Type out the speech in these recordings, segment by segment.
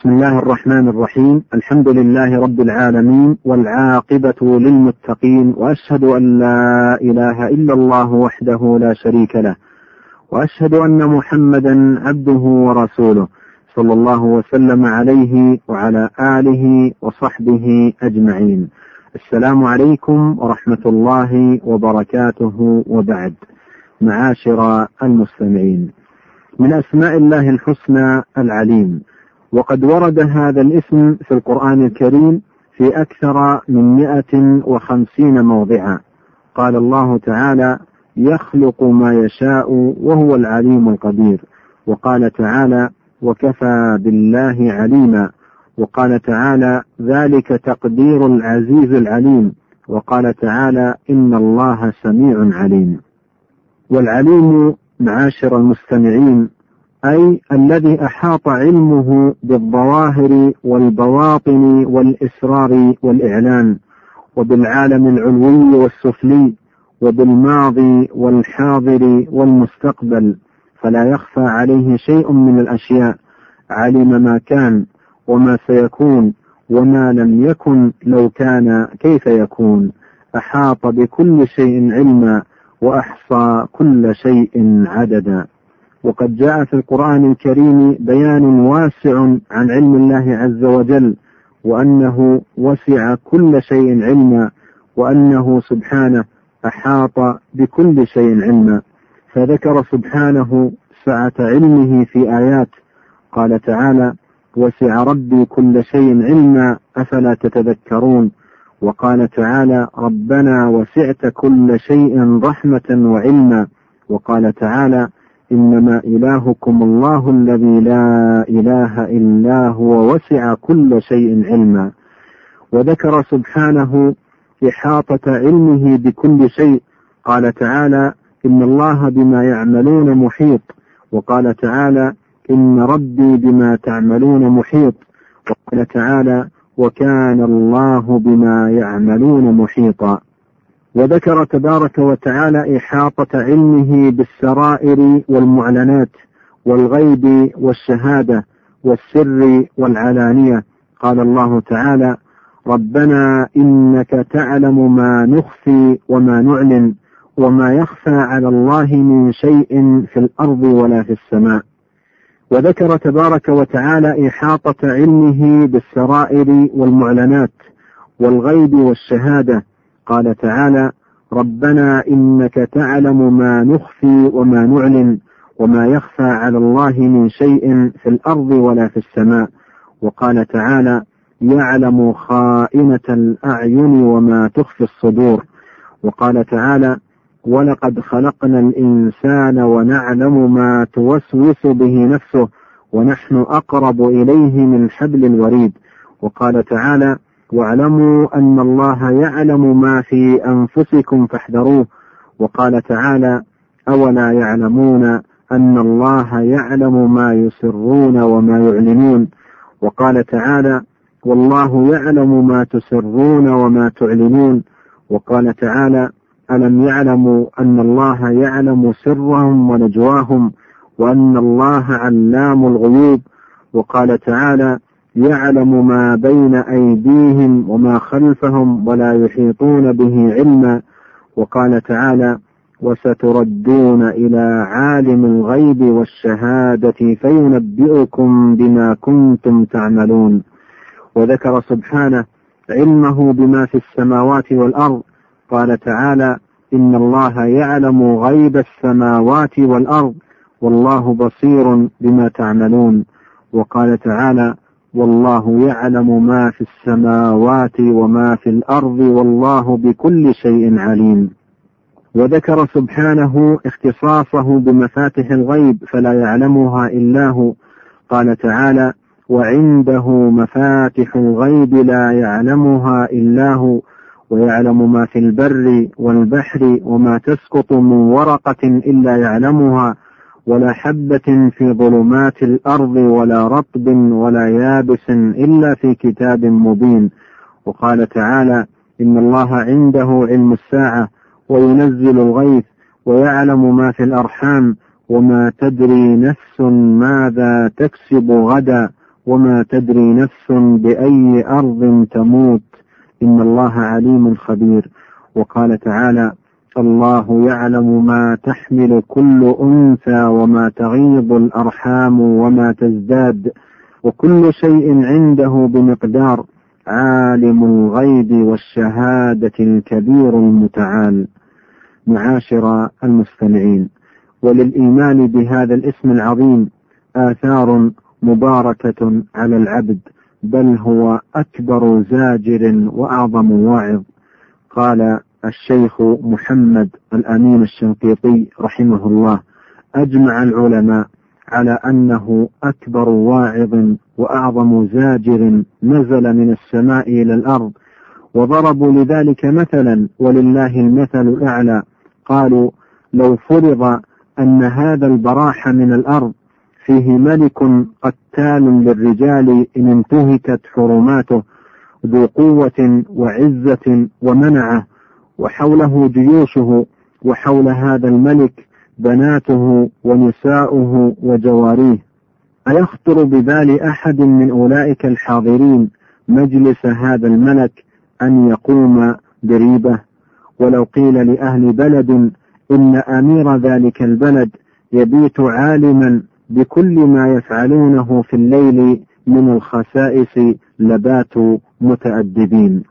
بسم الله الرحمن الرحيم. الحمد لله رب العالمين والعاقبة للمتقين وأشهد أن لا إله إلا الله وحده لا شريك له وأشهد أن محمدا عبده ورسوله صلى الله وسلم عليه وعلى آله وصحبه أجمعين. السلام عليكم ورحمة الله وبركاته وبعد. معاشر المستمعين من أسماء الله الحسنى العليم وقد ورد هذا الاسم في القرآن الكريم في أكثر من مئة وخمسين موضعا. قال الله تعالى يخلق ما يشاء وهو العليم القدير. وقال تعالى وكفى بالله عليما. وقال تعالى ذلك تقدير العزيز العليم. وقال تعالى إن الله سميع عليم. والعليم معاشر المستمعين أي الذي أحاط علمه بالظواهر والبواطن والإسرار والإعلان وبالعالم العلوي والسفلي وبالماضي والحاضر والمستقبل فلا يخفى عليه شيء من الأشياء علم ما كان وما سيكون وما لم يكن لو كان كيف يكون. أحاط بكل شيء علما وأحصى كل شيء عددا. وقد جاء في القرآن الكريم بيان واسع عن علم الله عز وجل وأنه وسع كل شيء علما وأنه سبحانه أحاط بكل شيء علما. فذكر سبحانه سعة علمه في آيات. قال تعالى وسع ربي كل شيء علما أفلا تتذكرون؟ وقال تعالى ربنا وسعت كل شيء رحمة وعلما. وقال تعالى إنما إلهكم الله الذي لا إله إلا هو وسع كل شيء علما. وذكر سبحانه إحاطة علمه بكل شيء. قال تعالى إن الله بما يعملون محيط. وقال تعالى إن ربي بما تعملون محيط. وقال تعالى وكان الله بما يعملون محيطا. وذكر تبارك وتعالى إحاطة علمه بالسرائر والمعلنات والغيب والشهادة والسر والعلانية. قال الله تعالى ربنا إنك تعلم ما نخفي وما نعلن وما يخفى على الله من شيء في الأرض ولا في السماء. وذكر تبارك وتعالى إحاطة علمه بالسرائر والمعلنات والغيب والشهادة قال تعالى ربنا إنك تعلم ما نخفي وما نعلن وما يخفى على الله من شيء في الأرض ولا في السماء. وقال تعالى يعلم خائنة الأعين وما تخفي الصدور. وقال تعالى ولقد خلقنا الإنسان ونعلم ما توسوس به نفسه ونحن أقرب إليه من حبل الوريد. وقال تعالى واعلموا أن الله يعلم ما في أنفسكم فاحذروه. وقال تعالى أولا يعلمون أن الله يعلم ما يسرون وما يعلنون. وقال تعالى والله يعلم ما تسرون وما تعلنون. وقال تعالى ألم يعلموا أن الله يعلم سرهم ونجواهم وأن الله علام الغيوب. وقال تعالى يعلم ما بين أيديهم وما خلفهم ولا يحيطون به علما. وقال تعالى وستردون إلى عالم الغيب والشهادة فينبئكم بما كنتم تعملون. وذكر سبحانه علمه بما في السماوات والأرض. قال تعالى إن الله يعلم غيب السماوات والأرض والله بصير بما تعملون. وقال تعالى والله يعلم ما في السماوات وما في الأرض والله بكل شيء عليم. وذكر سبحانه اختصاصه بمفاتح الغيب فلا يعلمها إلا هو. قال تعالى وعنده مفاتح الغيب لا يعلمها إلا هو. ويعلم ما في البر والبحر وما تسقط من ورقة إلا يعلمها. ولا حبة في ظلمات الأرض ولا رطب ولا يابس إلا في كتاب مبين. وقال تعالى إن الله عنده علم الساعة وينزل الغيث ويعلم ما في الأرحام وما تدري نفس ماذا تكسب غدا وما تدري نفس بأي أرض تموت. إن الله عليم خبير. وقال تعالى الله يعلم ما تحمل كل أنثى وما تغيض الأرحام وما تزداد وكل شيء عنده بمقدار عالم الغيب والشهادة الكبير المتعال. معاشر المستمعين وللإيمان بهذا الاسم العظيم آثار مباركة على العبد بل هو أكبر زاجر وأعظم واعظ. قال الشيخ محمد الأمين الشنقيطي رحمه الله أجمع العلماء على أنه أكبر واعظ وأعظم زاجر نزل من السماء إلى الأرض وضربوا لذلك مثلا ولله المثل الأعلى قالوا لو فرض أن هذا البراح من الأرض فيه ملك قتال للرجال إن انتهكت حرماته ذو قوة وعزة ومنعة وحوله جيوشه وحول هذا الملك بناته ونساؤه وجواريه. أيخطر ببال أحد من أولئك الحاضرين مجلس هذا الملك أن يقوم بريبة؟ ولو قيل لأهل بلد إن أمير ذلك البلد يبيت عالما بكل ما يفعلونه في الليل من الخسائس لباتوا متأدبين.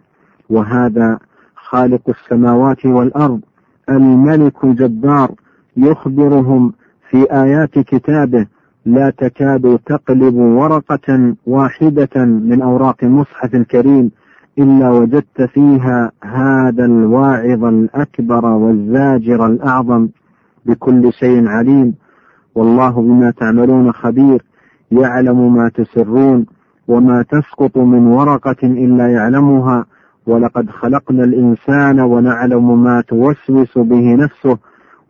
وهذا خالق السماوات والأرض الملك الجبار يخبرهم في آيات كتابه لا تكاد تقلب ورقة واحدة من أوراق المصحف الكريم إلا وجدت فيها هذا الواعظ الأكبر والزاجر الأعظم بكل شيء عليم. والله بما تعملون خبير يعلم ما تسرون وما تسقط من ورقة إلا يعلمها. ولقد خلقنا الإنسان ونعلم ما توسوس به نفسه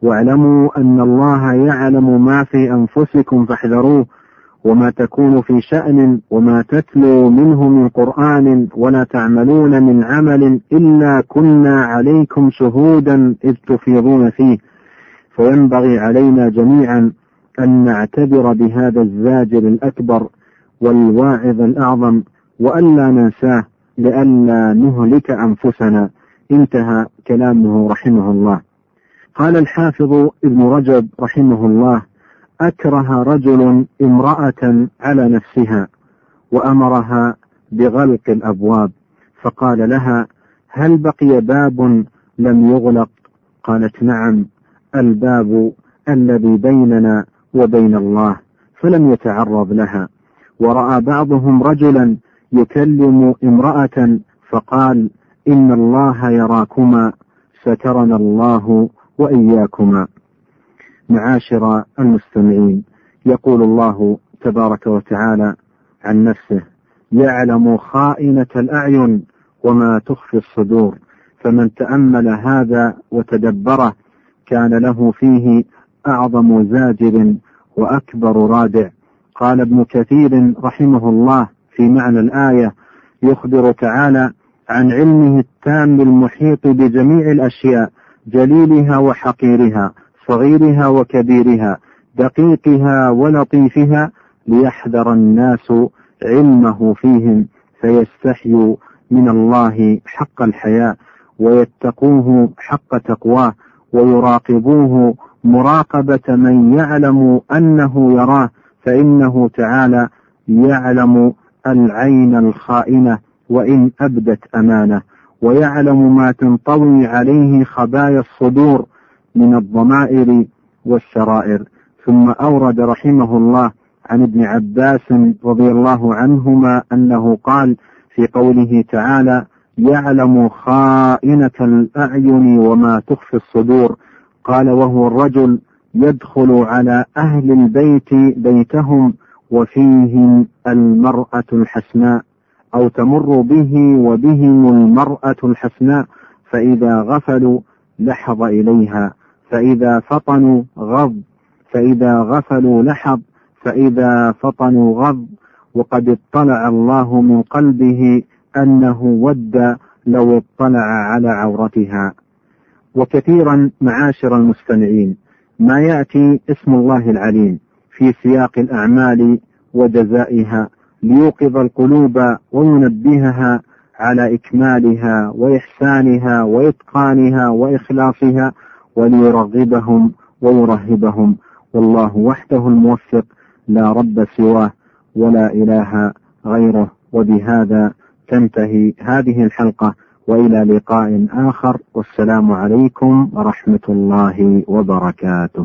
واعلموا أن الله يعلم ما في أنفسكم فاحذروه وما تكون في شأن وما تتلو منه من قرآن ولا تعملون من عمل إلا كنا عليكم شهودا إذ تفيضون فيه. فينبغي علينا جميعا أن نعتبر بهذا الزاجر الأكبر والواعظ الأعظم وألا ننساه. لئلا نهلك أنفسنا. انتهى كلامه رحمه الله. قال الحافظ ابن رجب رحمه الله أكره رجل امرأة على نفسها وأمرها بغلق الأبواب. فقال لها هل بقي باب لم يغلق؟ قالت نعم الباب الذي بيننا وبين الله فلم يتعرض لها. ورأى بعضهم رجلا يكلم امرأة فقال إن الله يراكما سترنا الله وإياكما. معاشر المستمعين يقول الله تبارك وتعالى عن نفسه يعلم خائنة الأعين وما تخفي الصدور فمن تأمل هذا وتدبره كان له فيه أعظم زاجر وأكبر رادع. قال ابن كثير رحمه الله في معنى الآية يخبر تعالى عن علمه التام المحيط بجميع الأشياء جليلها وحقيرها صغيرها وكبيرها دقيقها ولطيفها ليحذر الناس علمه فيهم فيستحيوا من الله حق الحياء ويتقوه حق تقواه ويراقبوه مراقبة من يعلم أنه يراه فإنه تعالى يعلم العين الخائنة وإن أبدت أمانة ويعلم ما تنطوي عليه خبايا الصدور من الضمائر والسرائر ثم أورد رحمه الله عن ابن عباس رضي الله عنهما أنه قال في قوله تعالى يعلم خائنة الأعين وما تخفي الصدور قال وهو الرجل يدخل على أهل البيت بيتهم وفيهم المرأة الحسناء أو تمر به وبهم المرأة الحسناء فإذا غفلوا لحظ إليها فإذا فطنوا غض فإذا غفلوا لحظ فإذا فطنوا غض. وقد اطلع الله من قلبه أنه ود لو اطلع على عورتها. وكثيرا معاشر المستمعين ما يأتي اسم الله العليم. في سياق الأعمال وجزائها ليوقظ القلوب وينبهها على إكمالها وإحسانها وإتقانها وإخلاصها وليرغبهم ويرهبهم. والله وحده الموفق لا رب سواه ولا إله غيره. وبهذا تنتهي هذه الحلقة وإلى لقاء آخر. والسلام عليكم ورحمة الله وبركاته.